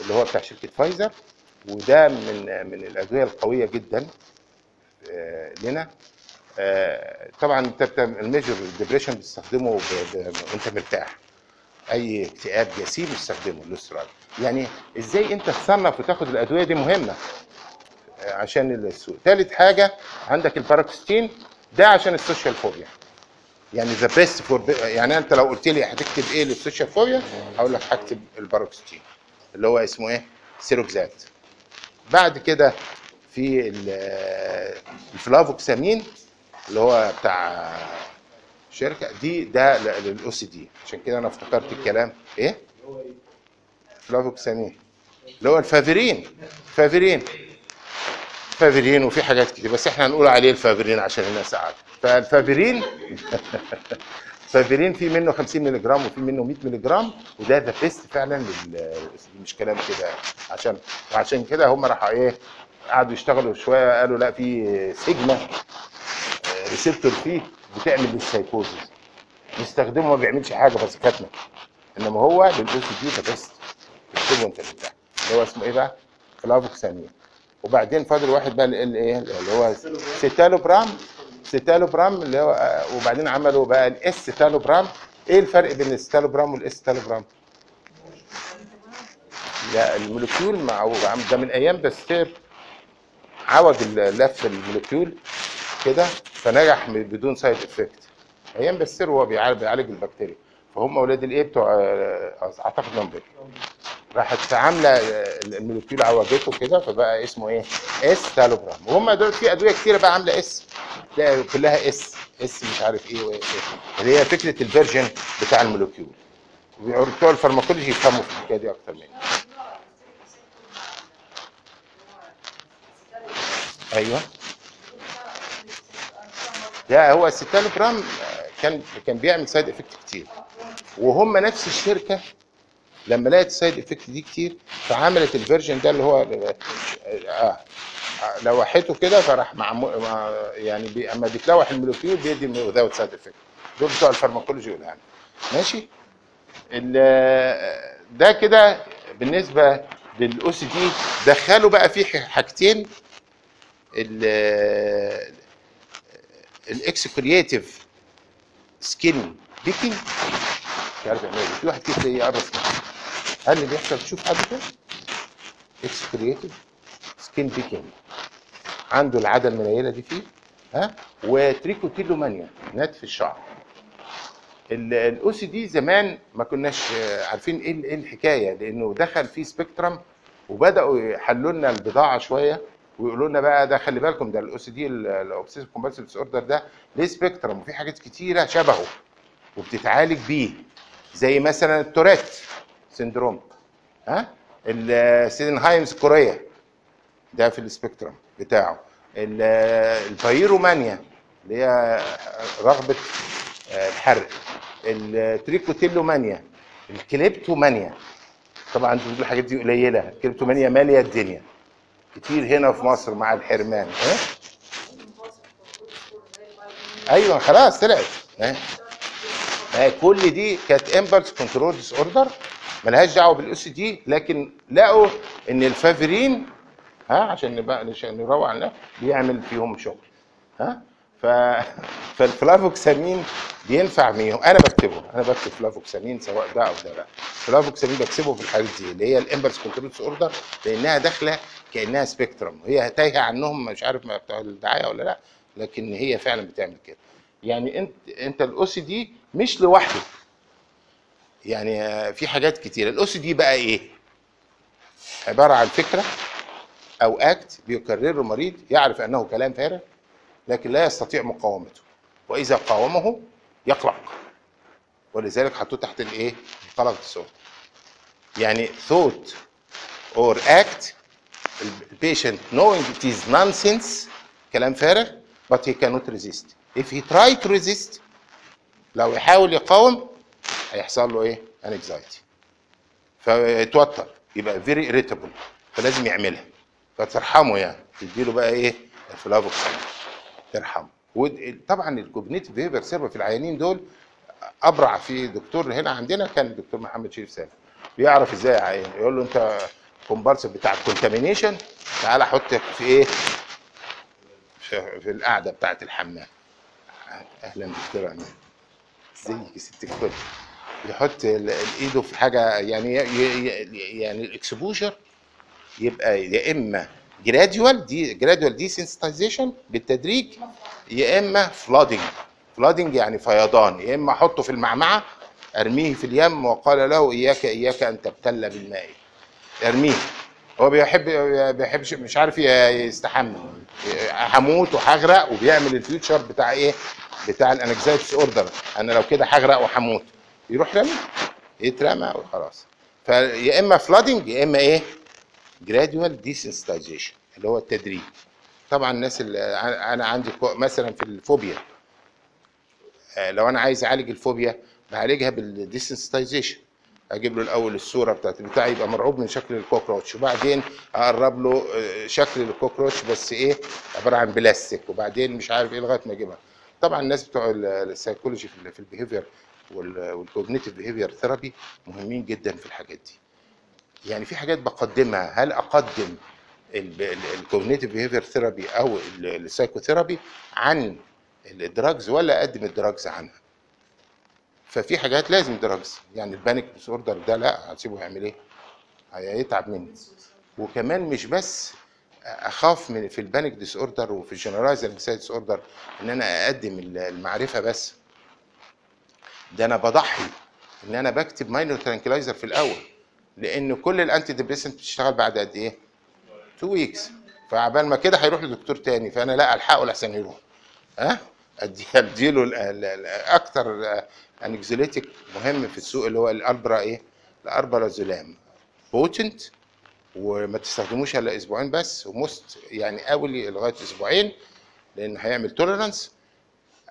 اللي هو بتاع شركة فايزر. وده من من الادويه القوية جدا آه، لنا. آه، طبعا أنت ال major depression بتستخدمه وأنت مرتاح. أي اكتئاب جسيم استخدمه ال Lustral يعني إزاي أنت تصنف وتاخد الأدوية دي مهمة؟ آه، عشان السوق ثالث حاجة عندك ال paroxetine ده عشان ال social phobia. يعني the best for يعني أنت لو قلت لي هتكتب إيه لل social phobia هقول لك هكتب ال paroxetine اللي هو اسمه إيه؟ Seroxat. بعد كده في ال- ال fluvoxamine اللي هو بتاع شركة دي ده لل OCD عشان كده أنا افتكرت الكلام. إيه؟ fluvoxamine اللي هو ال Faverin. Faverin. Faverin وفي حاجات كتير بس إحنا هنقول عليه ال Faverin عشان الناس قاعدة فال Faverin <laughs> Faverin في منه 50 مللي جرام وفي منه 100 مللي جرام وده the best فعلا مش كلام كده. عشان وعشان كده هم راحوا إيه قعدوا يشتغلوا شوية قالوا لا في sigma receptor فيه بتعمل السايكوزز نستخدمه ما بيعملش حاجة بس كاتمه إنما هو لل OCD the best اكتبه أنت اللي هو اسمه إيه بقى؟ fluvoxamine. وبعدين فاضل واحد بقى ال إيه اللي هو citalopram citalopram اللي هو وبعدين عملوا بقى ال escitalopram إيه الفرق بين ال citalopram وال escitalopram؟ لا ال molecule مع ده من أيام باستير عوج لف ال molecule كده فنجح بدون side effect أيام باستير هو بيعالج البكتيريا. فهم أولاد الايه بتوع آه، أعتقد Lundbeck راحت عاملة آه، ال molecule عوجته كده فبقى اسمه إيه؟ escitalopram وهم دول في أدوية كتيرة بقى عاملة S تلاقي كلها S S مش عارف إيه وايه اللي هي فكرة ال version بتاع ال molecule. بتوع ال pharmacology يفهموا في الحكاية دي أكتر مني. أيوه. لا هو ال citalopram كان كان بيعمل side effect كتير. وهم نفس الشركة لما لقت ال side effect دي كتير فعملت ال version ده اللي هو آه لوحته كده فراح مع مع- يعني بي أما بيتلوح ال molecule بيدي without side effect دول بتوع ال pharmacology والهام ماشي؟ ال- ده كده بالنسبة لل OCD. دخلوا بقى فيه حاجتين. ال الexcoriative skin picking. مش عارف يعمل إيه. في واحد كده يقرص هل اللي بيحصل؟ تشوف حد كده. excoriative skin picking. عنده العاده المنيله دي فيه ها؟ و trichotillomania نتف الشعر. ال OCD زمان ما كناش عارفين إيه إيه الحكاية لأنه دخل فيه spectrum وبدأوا يحلوا لنا البضاعة شوية ويقولوا لنا بقى ده خلي بالكم ده ال OCD ال obsessive compulsive disorder ده ليه spectrum؟ وفي حاجات كتيرة شبهه وبتتعالج بيه زي مثلا ال Tourette syndrome ها؟ ال Sydenham's chorea. ده في ال spectrum بتاعه. ال- ال pyromania اللي هي رغبة آه، الحرق. ال trichotillomania ال kleptomania. طبعا أنتوا بتقولوا الحاجات دي قليلة. ال kleptomania ماليه الدنيا. كتير هنا في مصر مع الحرمان. ها؟ أيوه خلاص طلعت. ها؟ كل دي كانت impulse control disorder. ملهاش دعوة بال OCD لكن لقوا إن ال Faverin ها عشان نبقى عشان نروق على بيعمل فيهم شغل ها؟ ف <laughs> فال fluvoxamine بينفع معاهم أنا بكتبه أنا بكتب fluvoxamine سواء ده أو ده لا. fluvoxamine بكتبه في الحالات دي اللي هي ال impulse control disorder لأنها داخلة كأنها spectrum هي تايهة عنهم مش عارف ما بتوع الدعاية ولا لا لكن هي فعلا بتعمل كده. يعني انت أنت ال OCD مش لوحده. يعني في حاجات كتيرة. ال OCD بقى إيه؟ عبارة عن فكرة أو act بيكرره المريض يعرف أنه كلام فارغ لكن لا يستطيع مقاومته. وإذا قاومه يقلق. ولذلك حطوه تحت الإيه؟ القلق الصوت. يعني thought or act patient knowing it is nonsense كلام فارغ but he cannot resist. If he try to resist لو يحاول يقاوم هيحصل له إيه؟ anxiety. فيتوتر يبقى very irritable. فلازم يعملها. فترحمه يعني. تديله بقى إيه؟ ال fluvoxamine ترحمه. ود- طبعا ال cognitive behavior therapy في العيانين دول أبرع في دكتور هنا عندنا كان الدكتور محمد شريف سامي بيعرف إزاي يعين يقول له أنت كومبارس بتاع ال contamination تعالى حطك في إيه؟ في, في القعدة بتاعت الحمام. أهلا دكتور أمان ازيك يا ست الكل يحط ايده في حاجة يعني يعني ال exposure يبقى يا إما gradual de gradual desensitization بالتدريج يا إما flooding flooding يعني فيضان. يا إما أحطه في المعمعة أرميه في اليم وقال له إياك إياك أن تبتل بالماء. أرميه. هو بيحب بيحبش مش عارف يستحمل هموت وهغرق وبيعمل ال future بتاع إيه؟ بتاع ال anxiety disorder أنا لو كده هغرق وهموت. يروح رمي يترمى وخلاص. فيا إما flooding يا إما إيه؟ gradual desensitization اللي هو التدريج. طبعا الناس اللي أنا عندي مثلا في الفوبيا آه، لو أنا عايز أعالج الفوبيا بعالجها بال desensitization. أجيب له الأول الصورة بتاعت البتاع يبقى مرعوب من شكل ال cockroach. وبعدين أقرب له آه، شكل ال cockroach بس إيه؟ عبارة عن بلاستيك. وبعدين مش عارف إيه لغاية ما أجيبها. طبعا الناس بتوع ال- psychology في ال- في behavior وال cognitive behavior therapy مهمين جدا في الحاجات دي. يعني في حاجات بقدمها. هل أقدم ال cognitive behavior therapy أو ال psychotherapy عن ال drugs ولا أقدم ال drugs عنها؟ ففي حاجات لازم drugs يعني ال panic disorder ده لا هتسيبه يعمل إيه؟ هيتعب مني. وكمان مش بس أخاف من في ال panic disorder وفي ال generalized disorder إن أنا أقدم المعرفة بس. ده أنا بضحي إن أنا بكتب minor tranquilizer في الأول. لأن كل ال antidepressant بتشتغل بعد قد إيه؟ 2 weeks فعبال ما كده هيروح لدكتور تاني. فأنا لا ألحقه لحسن يروح. ها؟ ادي أديله أكتر anxiolytic مهم في السوق اللي هو ال alpra إيه؟ ال alprazolam potent وما تستخدموش إلا أسبوعين بس و must يعني only لغاية أسبوعين لأن هيعمل tolerance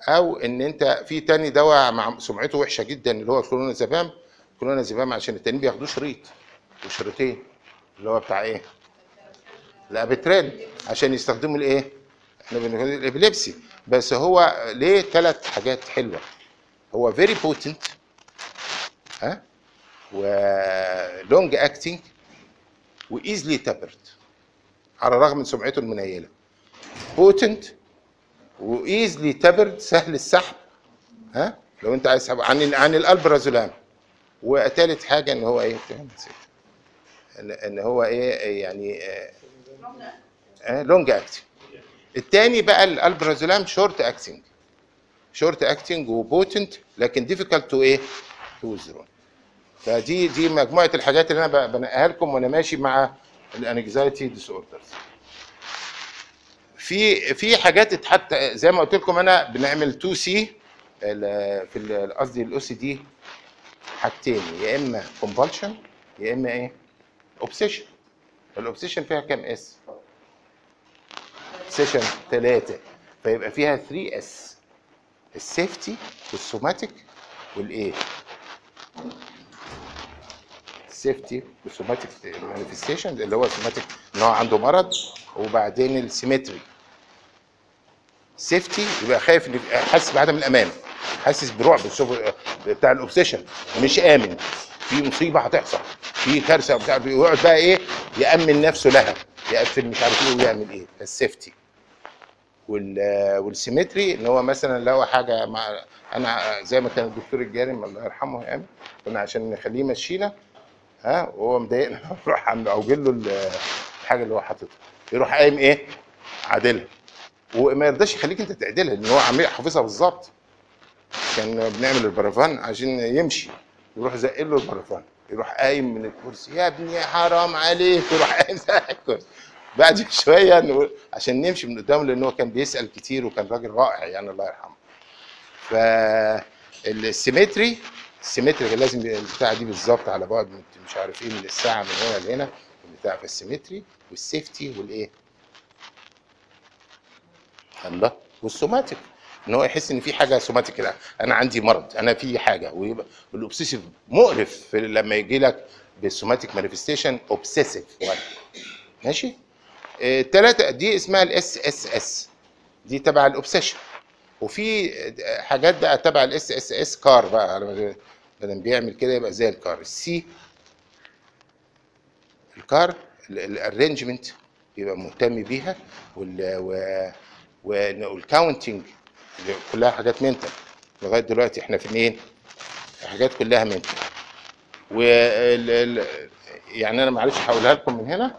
أو إن أنت في تاني دواء مع سمعته وحشة جدا اللي هو clonazepam clonazepam عشان التانيين بياخدوه شريط. وشريطين. اللي هو بتاع إيه؟ الابيتريل عشان يستخدموا الإيه؟ إحنا بنقول ال epilepsy. بس هو ليه ثلاث حاجات حلوة. هو very potent ها؟ و long acting و easily tapered على الرغم من سمعته المنيلة. potent و easily tapered سهل السحب. ها؟ لو أنت عايز عن عن ال alprazolam وثالث حاجة إن هو إيه. إن هو إيه؟ يعني آه long acting الثاني بقى ال alprazolam short acting short acting و potent لكن difficult to إيه؟ to withdraw فدي دي مجموعة الحاجات اللي أنا بنقيها لكم وأنا ماشي مع ال anxiety disorders في في حاجات اتحط زي ما قلت لكم أنا بنعمل 2 C في قصدي ال OCD حاجتين يا إما compulsion يا إما إيه؟ obsession ال obsession فيها كام S session ثلاثة فيبقى فيها 3 S ال safety وال somatic والإيه؟ ال safety وال somatic manifestation اللي هو ال somatic إن هو عنده مرض وبعدين ال symmetry safety يبقى خايف إن حاسس بعدم الأمان. حاسس برعب بتاع ال obsession مش آمن. في مصيبة هتحصل. في كارثة بتاع يقعد بقى إيه؟ يأمن نفسه لها. يقفل مش عارف إيه ويعمل إيه. ال safety وال وال symmetry إن هو مثلا لو حاجة مع أنا زي ما كان الدكتور الجارم الله يرحمه يعني كنا عشان نخليه يمشينا ها وهو مضايقنا <laughs> نروح اوجل له ال- الحاجة اللي هو حاططها. يروح قايم إيه؟ عادلها. وما يرضاش يخليك أنت تعدلها لأن هو عامل حافظها بالظبط. كان بنعمل البرفان عشان يمشي. يروح زق له البرفان يروح قايم من الكرسي يا ابني حرام عليك. <laughs> يروح قايم الكرسي. بعد <laughs> شوية نقول عشان نمشي من قدامه لأن هو كان بيسأل كتير وكان راجل رائع يعني الله يرحمه. فال symmetry ال symmetry كان لازم البتاعة دي بالظبط على بعد مش عارف إيه من الساعة من هنا لهنا البتاع فال symmetry وال safety والإيه؟ الله وال somatic. إن هو يحس إن في حاجة somatic لا أنا عندي مرض أنا في حاجة. ويبقى ال obsessive مقرف لما يجي لك بال somatic manifestation obsessive ماشي؟ الثلاثه دي اسمها ال SSS دي تبع ال obsession وفي حاجات بقى تبع ال SSS car بقى. لما لما بيعمل كده يبقى زي الكار السي الكار الارينجمنت يبقى مهتم بيها. وال وال counting كلها حاجات mental. لغاية دلوقتي إحنا في مين؟ حاجات كلها mental. وال ال- يعني أنا معلش هقولها لكم من هنا.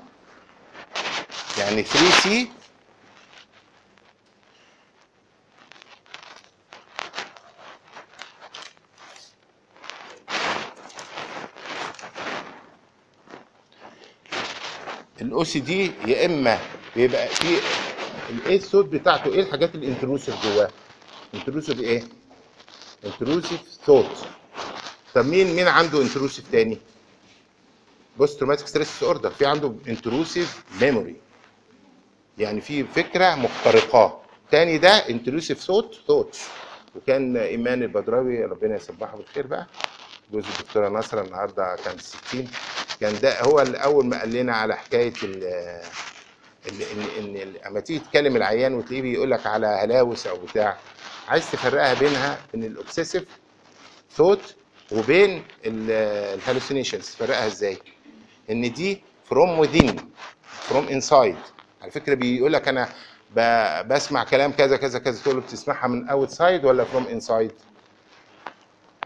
يعني 3 C ال OCD يا إما بيبقى في الايه الصوت بتاعته؟ إيه الحاجات ال intrusive جواه؟ intrusive إيه؟ intrusive thought طب مين مين عنده intrusive تاني؟ post traumatic stress disorder في عنده intrusive memory يعني في فكرة مخترقاه تاني ده intrusive thought thought وكان ايمان البدراوي ربنا يصبحه بالخير بقى. جوز الدكتورة نصره النهارده كان 60 كان ده هو اللي اول ما قال لنا على حكاية إن إن لما تيجي تكلم العيان وتلاقيه بيقول لك على هلاوس أو بتاع عايز تفرقها بينها بين ال obsessive thought وبين ال hallucinations تفرقها إزاي؟ إن دي from within from inside على فكرة بيقول لك أنا بسمع كلام كذا كذا كذا تقول له بتسمعها من outside ولا from inside؟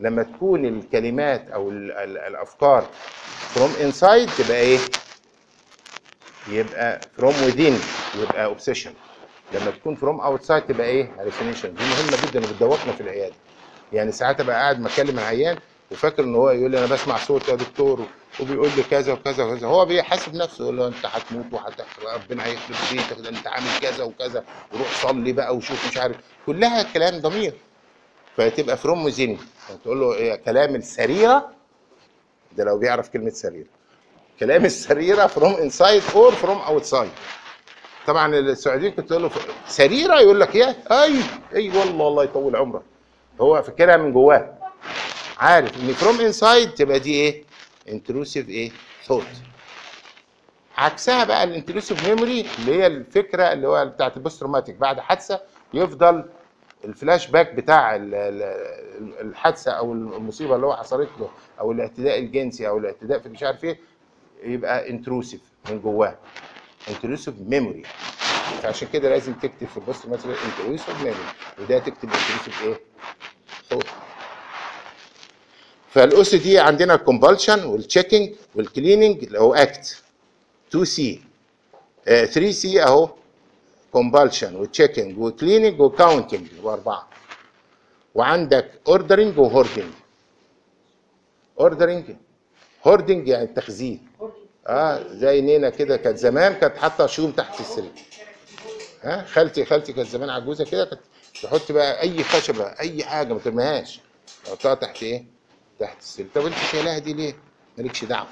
لما تكون الكلمات أو ال- ال- الأفكار from inside تبقى إيه؟ يبقى from within يبقى obsession لما تكون from outside تبقى إيه؟ hallucination دي مهمة جدا وبتدوخنا في العيادة. يعني ساعات أبقى قاعد بكلم العيان وفاكر إن هو يقول لي أنا بسمع صوت يا دكتور وبيقول لي كذا وكذا وكذا. هو بيحاسب نفسه يقول له أنت هتموت وهتحصل ربنا هيخرب بيتك ده أنت عامل كذا وكذا. وروح صلي بقى وشوف مش عارف. كلها كلام ضمير. فتبقى from within تقول له إيه؟ كلام السريرة. ده لو بيعرف كلمة سريرة. كلام السريرة from inside or from outside طبعا السعوديين كنت تقول له سريرة؟ يقول لك إيه اي أي والله الله يطول عمرك. هو فاكرها من جواه. عارف إن from inside تبقى دي إيه؟ intrusive إيه؟ thought عكسها بقى ال intrusive memory اللي هي الفكرة اللي هو بتاعت ال post traumatic بعد حادثة يفضل الفلاش باك بتاع ال- ال- الحادثة أو المصيبة اللي هو حصلت له أو الاعتداء الجنسي أو الاعتداء في مش عارف إيه. يبقى intrusive من جواه. intrusive memory فعشان كده لازم تكتب في ال post مثلا intrusive memory وده تكتب intrusive إيه؟ thought فال OCD عندنا ال compulsion وال checking وال cleaning اللي هو act 2 C 3 C أهو. compulsion و checking و cleaning و counting واربعه وعندك ordering و hoarding ordering hoarding يعني التخزين. آه زي نينا كده كانت زمان كانت حاطة شوم تحت السرير ها خالتي خالتي كانت زمان عجوزة كده كانت تحط بقى أي خشبه أي حاجة ما ترميهاش. تحطها تحت إيه؟ تحت السرير طب أنت شايلها دي ليه؟ مالكش دعوة.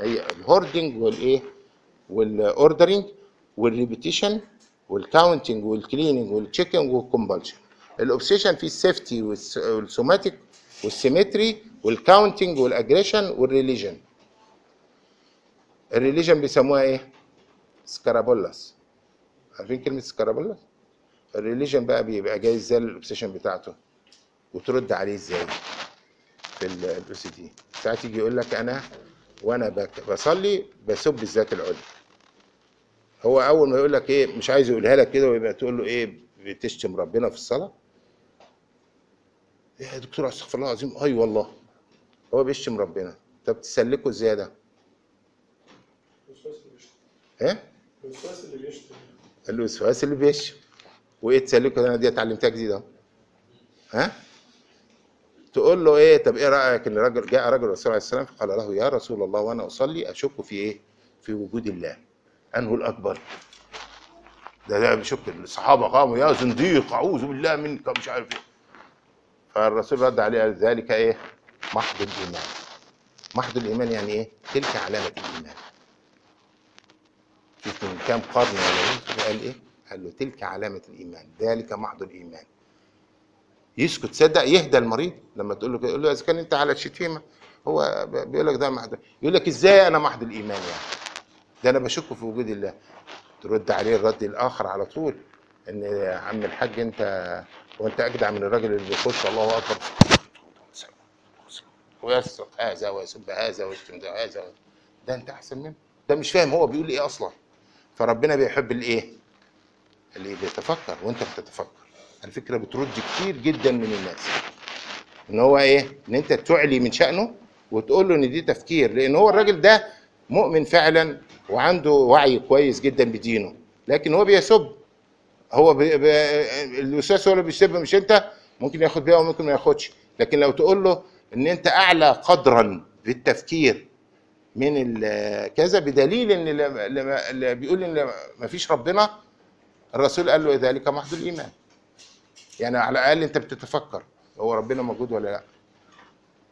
هي ال hoarding والإيه؟ والاوردرنج والريبيتيشن والكاونتنج والكليننج والتشيكنج والكومبالشن الاوبسيشن فيه السيفتي والسوماتيك والسيمتري والكاونتنج والاجريشن والريليجن الريليجن بيسموها إيه؟ scrupulous عارفين كلمة scrupulous ال religion بقى بيبقى جاي إزاي ال obsession بتاعته؟ وترد عليه إزاي في الاو سي دي ساعات يجي يقول لك أنا وأنا بصلي بسب الذات العليا هو أول ما يقول لك إيه مش عايز يقولها لك كده ويبقى تقول له إيه بتشتم ربنا في الصلاة؟ يا دكتور استغفر الله العظيم. أي والله. هو بيشتم ربنا. طب تسلكه إزاي ده إيه؟ الوسواس اللي بيشتم الوسواس اللي بيشتم. وإيه تسلكه أنا دي اتعلمتها جديد أهو. ها؟ تقول له إيه؟ طب إيه رأيك إن رجل جاء رجل الرسول عليه السلام فقال له يا رسول الله وأنا أصلي أشك في إيه؟ في وجود الله. أنه الأكبر. ده ده بيشك. الصحابة قاموا يا زنديق أعوذ بالله منك مش عارف إيه. فالرسول رد عليه ذلك إيه؟ محض الإيمان. محض الإيمان يعني إيه؟ تلك علامة الإيمان. شوف من كام قرن ولا إيه؟ قال إيه؟ قال له تلك علامة الإيمان. ذلك محض الإيمان. يسكت. تصدق؟ يهدى المريض. لما تقول له كده يقول له إذا كان أنت على الشتيمه هو بيقول لك ده محض. يقول لك إزاي أنا محض الإيمان يعني؟ ده أنا بشك في وجود الله. ترد عليه الرد الآخر على طول إن يا عم الحاج أنت وانت اجدع من الراجل اللي بيخش الله اكبر. ويسرق هذا ويسب هذا ويشتم ده هذا. ده انت احسن منه. ده مش فاهم هو بيقول إيه أصلا. فربنا بيحب الايه؟ اللي بيتفكر وانت بتتفكر. على فكره بترد كتير جدا من الناس. ان هو إيه؟ ان انت تعلي من شأنه وتقول له ان دي تفكير. لأن هو الراجل ده مؤمن فعلا وعنده وعي كويس جدا بدينه. لكن هو بيسب. هو بي بي الوسواس هو اللي بيسب مش أنت؟ ممكن ياخد بيها وممكن ما ياخدش. لكن لو تقول له إن أنت أعلى قدرا في التفكير من كذا بدليل إن اللي بيقول إن ما فيش ربنا الرسول قال له ذلك محض الإيمان. يعني على الأقل أنت بتتفكر هو ربنا موجود ولا لأ.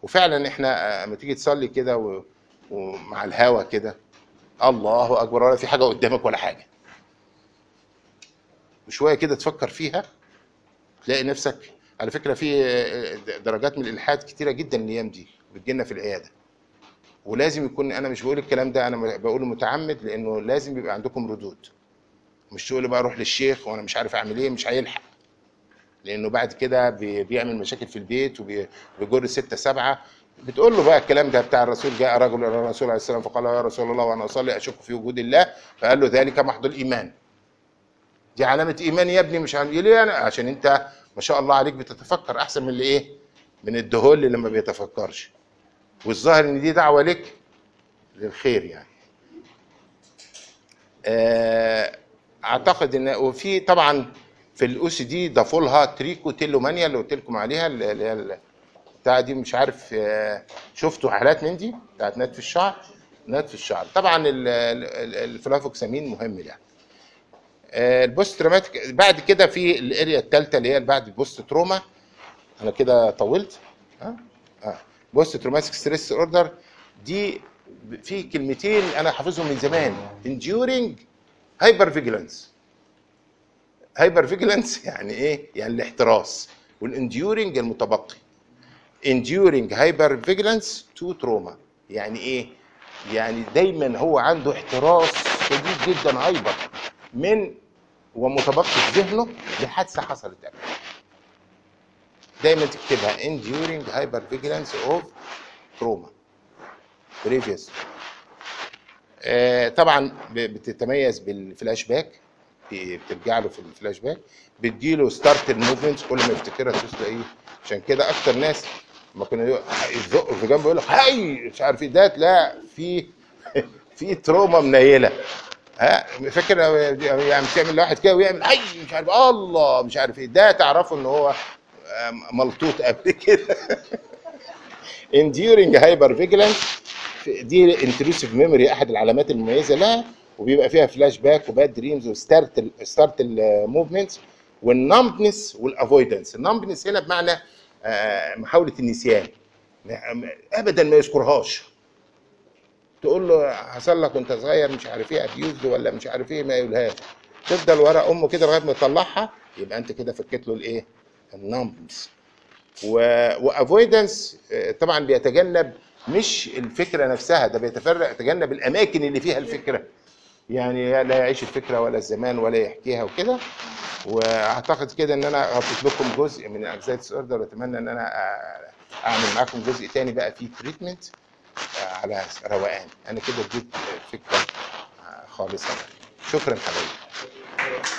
وفعلا إحنا لما تيجي تصلي كده ومع الهوا كده الله أكبر ولا في حاجة قدامك ولا حاجة. وشويه كده تفكر فيها تلاقي نفسك على فكرة في درجات من الإلحاد كتيرة جدا الأيام دي بتجيلنا في العيادة. ولازم يكون أنا مش بقول الكلام ده أنا بقوله متعمد لأنه لازم يبقى عندكم ردود. مش تقول بقى أروح للشيخ وأنا مش عارف أعمل إيه مش هيلحق. لأنه بعد كده بي- بيعمل مشاكل في البيت وبيجر ستة سبعة. بتقول له بقى الكلام ده بتاع الرسول جاء رجل إلى الرسول عليه السلام فقال يا رسول الله وأنا أصلي أشك في وجود الله؟ فقال له ذلك محض الإيمان. دي علامة إيمان يا ابني مش عن ليه أنا عشان أنت ما شاء الله عليك بتتفكر أحسن من اللي إيه؟ من الدهول اللي ما بيتفكرش. والظاهر إن دي دعوة لك للخير يعني. آه، أعتقد ان وفي طبعا في ال OCD ضافوا لها trichotillomania اللي قلت لكم عليها اللي هي بتاع دي مش عارف آه، شفتوا حالات من دي؟ بتاعت نتف الشعر؟ نتف الشعر. طبعا ال- ال- ال fluvoxamine مهم يعني. ال post traumatic بعد كده في ال area الثالثه اللي هي بعد ال post trauma أنا كده طولت. ها؟ آه. post traumatic stress disorder. دي في كلمتين أنا حافظهم من زمان. Enduring hyper vigilance hyper vigilance يعني إيه؟ يعني الاحتراس. وال enduring المتبقي. Enduring hyper vigilance to trauma يعني إيه؟ يعني دايما هو عنده احتراس شديد جدا hyper من ومتبقي في ذهنه لحادثة حصلت. قبل دايما تكتبها enduring hyper vigilance of trauma. Previous. آه طبعا بتتميز بالفلاش باك بترجع له في الفلاش باك بتجيله startle movement كل ما يفتكرها تبص إيه؟ عشان كده أكتر ناس ما يق- يزقوا في جنبه يقول لك هاي! مش عارف إيه. ده تلاقي في <laughs> في trauma منيلة. ها فاكر يعني تعمل لواحد كده ويعمل هاي مش عارف الله مش عارف إيه ده تعرفوا إن هو آه، ملطوط قبل <laughs> كده. Enduring hyper vigilance دي intrusive memory أحد العلامات المميزة لها وبيبقى فيها فلاش باك وباد دريمز وستارت ستارت الموفمنتس والنمبنس والافويدنس النمبنس هنا بمعنى آه، محاولة النسيان. ابدا ما يذكرهاش. تقول له حصل لك وانت صغير مش عارف إيه abused ولا مش عارف إيه ما يقولهاش. تفضل ورا أمه كده لغاية ما تطلعها يبقى أنت كده فكيت له الإيه؟ ال numbness. و avoidance طبعا بيتجنب مش الفكرة نفسها ده بيتفرق يتجنب الأماكن اللي فيها الفكرة. يعني لا يعيش الفكرة ولا الزمان ولا يحكيها وكده. وأعتقد كده إن أنا غطيت لكم جزء من anxiety disorder وأتمنى إن أنا أ- أعمل معاكم جزء تاني بقى فيه treatment على روقان. أنا كده اديت فكرة خالصة. شكرا حبايبي